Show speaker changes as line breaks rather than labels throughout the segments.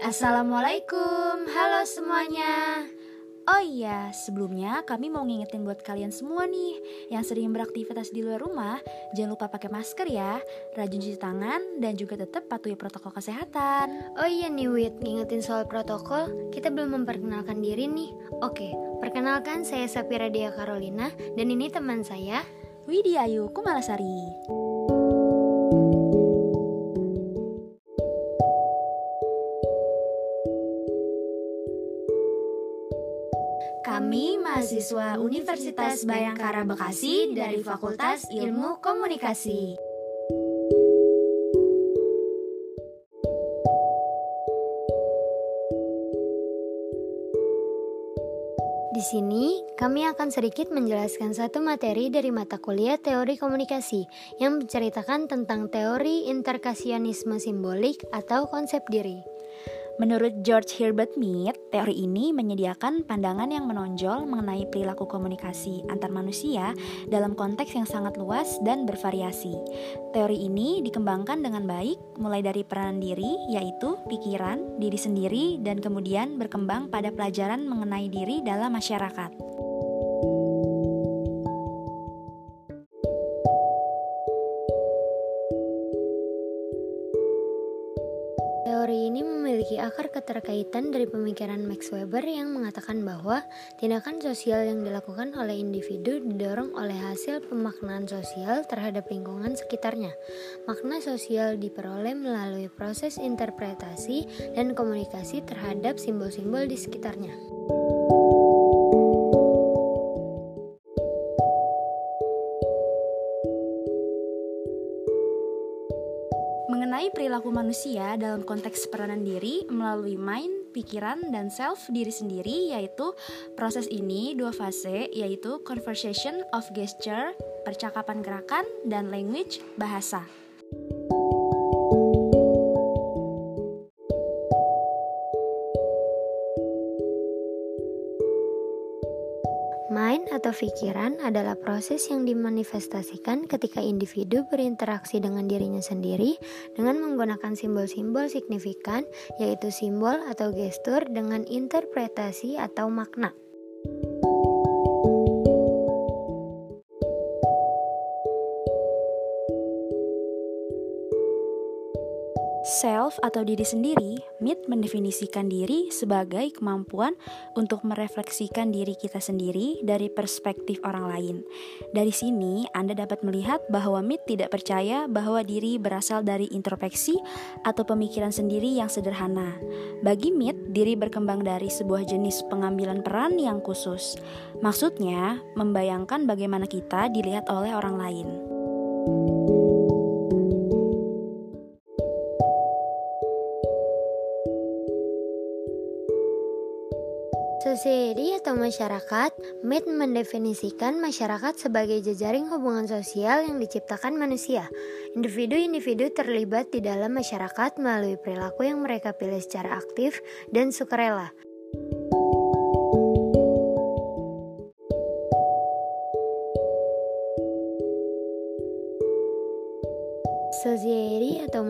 Assalamualaikum, halo semuanya. Oh iya, sebelumnya kami mau ngingetin buat kalian semua nih yang sering beraktivitas di luar rumah, jangan lupa pakai masker ya, rajin cuci tangan, dan juga tetap patuhi protokol kesehatan.
Oh iya nih Wit, ngingetin soal protokol, kita belum memperkenalkan diri nih. Oke, perkenalkan saya Sapira Dea Carolina, dan ini teman saya,
Widya Ayu Kumalasari. Kami mahasiswa Universitas Bayangkara Bekasi dari Fakultas Ilmu Komunikasi.
Di sini, kami akan sedikit menjelaskan satu materi dari mata kuliah teori komunikasi yang menceritakan tentang teori interkasionisme simbolik atau konsep diri.
Menurut George Herbert Mead, teori ini menyediakan pandangan yang menonjol mengenai perilaku komunikasi antar manusia dalam konteks yang sangat luas dan bervariasi. Teori ini dikembangkan dengan baik mulai dari peranan diri, yaitu pikiran, diri sendiri, dan kemudian berkembang pada pelajaran mengenai diri dalam masyarakat.
Keterkaitan dari pemikiran Max Weber yang mengatakan bahwa tindakan sosial yang dilakukan oleh individu didorong oleh hasil pemaknaan sosial terhadap lingkungan sekitarnya. Makna sosial diperoleh melalui proses interpretasi dan komunikasi terhadap simbol-simbol di sekitarnya.
Perilaku manusia dalam konteks peranan diri melalui mind, pikiran, dan self diri sendiri yaitu proses ini dua fase yaitu conversation of gesture, percakapan gerakan, dan language, bahasa.
Mind atau pikiran adalah proses yang dimanifestasikan ketika individu berinteraksi dengan dirinya sendiri dengan menggunakan simbol-simbol signifikan, yaitu simbol atau gestur dengan interpretasi atau makna.
Self atau diri sendiri, Mead mendefinisikan diri sebagai kemampuan untuk merefleksikan diri kita sendiri dari perspektif orang lain. Dari sini, Anda dapat melihat bahwa Mead tidak percaya bahwa diri berasal dari introspeksi atau pemikiran sendiri yang sederhana. Bagi Mead, diri berkembang dari sebuah jenis pengambilan peran yang khusus. Maksudnya, membayangkan bagaimana kita dilihat oleh orang lain.
Society atau masyarakat, Mead mendefinisikan masyarakat sebagai jejaring hubungan sosial yang diciptakan manusia. Individu-individu terlibat di dalam masyarakat melalui perilaku yang mereka pilih secara aktif dan sukarela.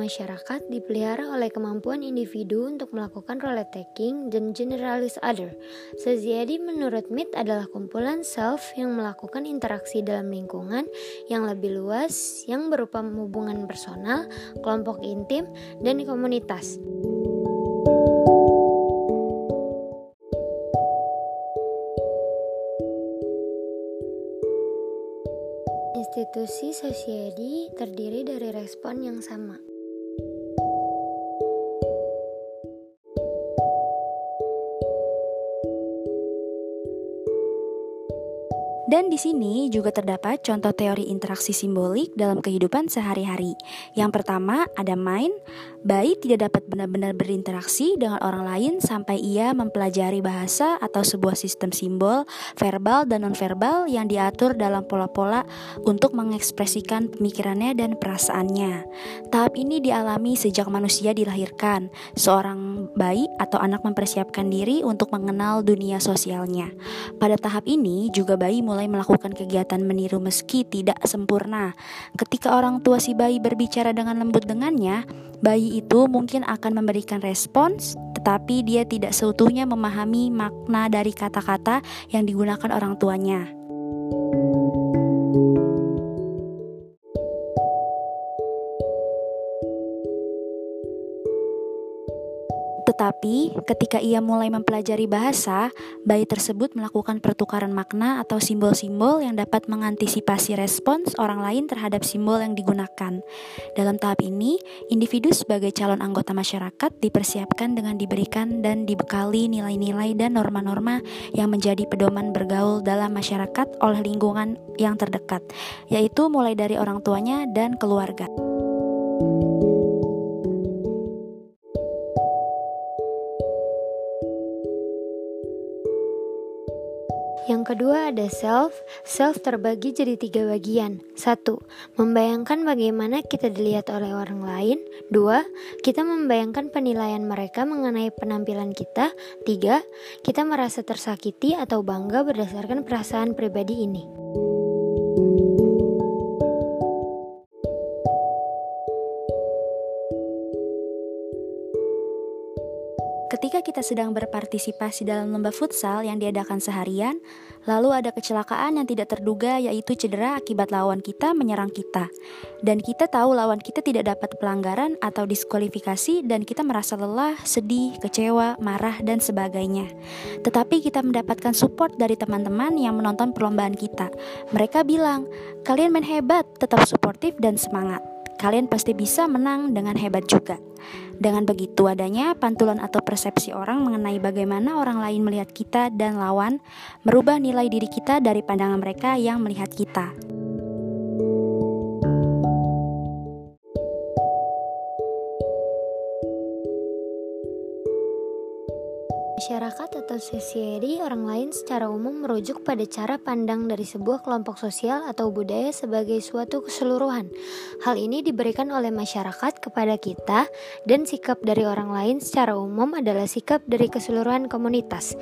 Masyarakat dipelihara oleh kemampuan individu untuk melakukan role taking dan generalis other. Society menurut Mead adalah kumpulan self yang melakukan interaksi dalam lingkungan yang lebih luas yang berupa hubungan personal, kelompok intim, dan komunitas. Institusi society terdiri dari respon yang sama.
Dan di sini juga terdapat contoh teori interaksi simbolik dalam kehidupan sehari-hari. Yang pertama ada mind, bayi tidak dapat benar-benar berinteraksi dengan orang lain sampai ia mempelajari bahasa atau sebuah sistem simbol, verbal dan nonverbal yang diatur dalam pola-pola untuk mengekspresikan pemikirannya dan perasaannya. Tahap ini dialami sejak manusia dilahirkan. Seorang bayi atau anak mempersiapkan diri untuk mengenal dunia sosialnya. Pada tahap ini juga bayi mulai mulai melakukan kegiatan meniru meski tidak sempurna. Ketika orang tua si bayi berbicara dengan lembut dengannya, bayi itu mungkin akan memberikan respons tetapi dia tidak seutuhnya memahami makna dari kata-kata yang digunakan orang tuanya. Tetapi, ketika ia mulai mempelajari bahasa, bayi tersebut melakukan pertukaran makna atau simbol-simbol yang dapat mengantisipasi respons orang lain terhadap simbol yang digunakan. Dalam tahap ini, individu sebagai calon anggota masyarakat dipersiapkan dengan diberikan dan dibekali nilai-nilai dan norma-norma yang menjadi pedoman bergaul dalam masyarakat oleh lingkungan yang terdekat, yaitu mulai dari orang tuanya dan keluarga.
Yang kedua ada self. Self terbagi jadi tiga bagian. Satu, membayangkan bagaimana kita dilihat oleh orang lain. Dua, kita membayangkan penilaian mereka mengenai penampilan kita. Tiga, kita merasa tersakiti atau bangga berdasarkan perasaan pribadi ini.
Ketika kita sedang berpartisipasi dalam lomba futsal yang diadakan seharian, lalu ada kecelakaan yang tidak terduga yaitu cedera akibat lawan kita menyerang kita. Dan kita tahu lawan kita tidak dapat pelanggaran atau diskualifikasi dan kita merasa lelah, sedih, kecewa, marah, dan sebagainya. Tetapi kita mendapatkan support dari teman-teman yang menonton perlombaan kita. Mereka bilang, kalian main hebat, tetap suportif dan semangat kalian pasti bisa menang dengan hebat juga. Dengan begitu adanya pantulan atau persepsi orang mengenai bagaimana orang lain melihat kita dan lawan, merubah nilai diri kita dari pandangan mereka yang melihat kita.
Masyarakat atau society orang lain secara umum merujuk pada cara pandang dari sebuah kelompok sosial atau budaya sebagai suatu keseluruhan. Hal ini diberikan oleh masyarakat kepada kita dan sikap dari orang lain secara umum adalah sikap dari keseluruhan komunitas.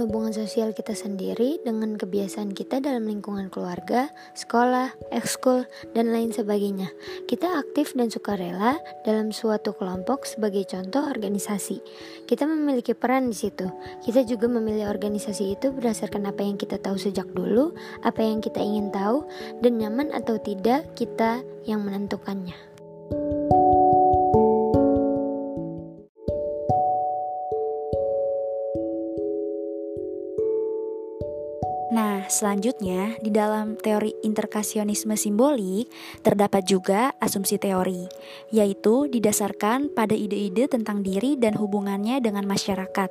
Hubungan sosial kita sendiri dengan kebiasaan kita dalam lingkungan keluarga, sekolah, ekskul, dan lain sebagainya. Kita aktif dan sukarela dalam suatu kelompok sebagai contoh organisasi. Kita memiliki peran di situ. Kita juga memilih organisasi itu berdasarkan apa yang kita tahu sejak dulu, apa yang kita ingin tahu, dan nyaman atau tidak kita yang menentukannya.
Selanjutnya, di dalam teori interkasionisme simbolik terdapat juga asumsi teori, yaitu didasarkan pada ide-ide tentang diri dan hubungannya dengan masyarakat.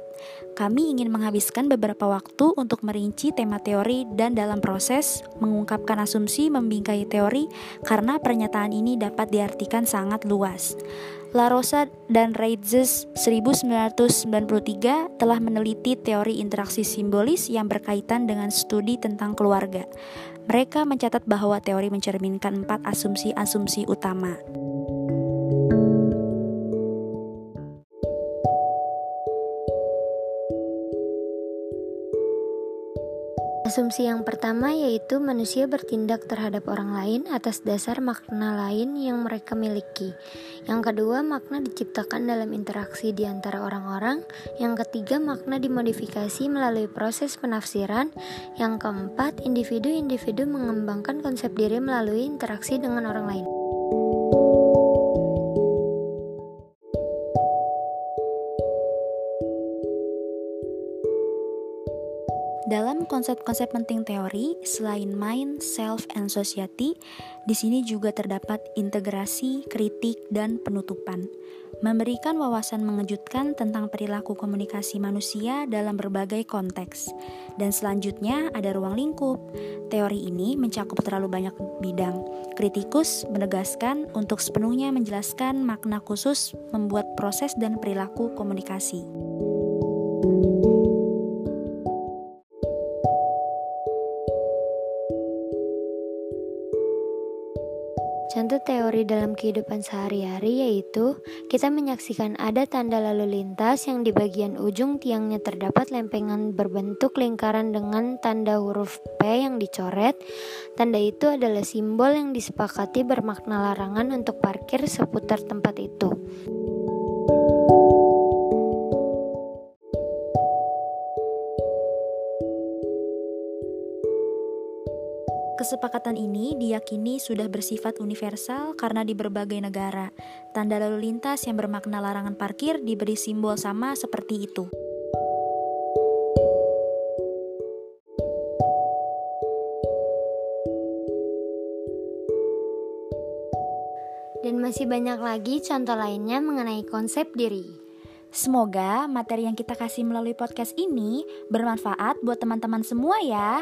Kami ingin menghabiskan beberapa waktu untuk merinci tema teori dan dalam proses mengungkapkan asumsi membingkai teori karena pernyataan ini dapat diartikan sangat luas. La Rosa dan Reitzes 1993 telah meneliti teori interaksi simbolis yang berkaitan dengan studi tentang keluarga. Mereka mencatat bahwa teori mencerminkan empat asumsi-asumsi utama.
Asumsi yang pertama yaitu manusia bertindak terhadap orang lain atas dasar makna lain yang mereka miliki. Yang kedua, makna diciptakan dalam interaksi di antara orang-orang. Yang ketiga, makna dimodifikasi melalui proses penafsiran. Yang keempat, individu-individu mengembangkan konsep diri melalui interaksi dengan orang lain.
Konsep-konsep penting teori, selain mind, self, and society, di sini juga terdapat integrasi, kritik, dan penutupan. Memberikan wawasan mengejutkan tentang perilaku komunikasi manusia dalam berbagai konteks. Dan selanjutnya ada ruang lingkup. Teori ini mencakup terlalu banyak bidang. Kritikus menegaskan untuk sepenuhnya menjelaskan makna khusus membuat proses dan perilaku komunikasi.
Contoh teori dalam kehidupan sehari-hari yaitu kita menyaksikan ada tanda lalu lintas yang di bagian ujung tiangnya terdapat lempengan berbentuk lingkaran dengan tanda huruf P yang dicoret. Tanda itu adalah simbol yang disepakati bermakna larangan untuk parkir seputar tempat itu.
Kesepakatan ini diyakini sudah bersifat universal karena di berbagai negara, tanda lalu lintas yang bermakna larangan parkir diberi simbol sama seperti itu.
Dan masih banyak lagi contoh lainnya mengenai konsep diri.
Semoga materi yang kita kasih melalui podcast ini bermanfaat buat teman-teman semua ya.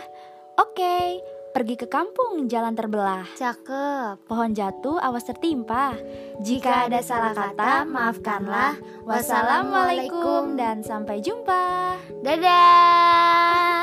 Oke, Pergi ke kampung, jalan terbelah.
Cakep.
Pohon jatuh, awas tertimpa. Jika ada salah kata, maafkanlah. Wassalamualaikum dan sampai jumpa.
Dadah.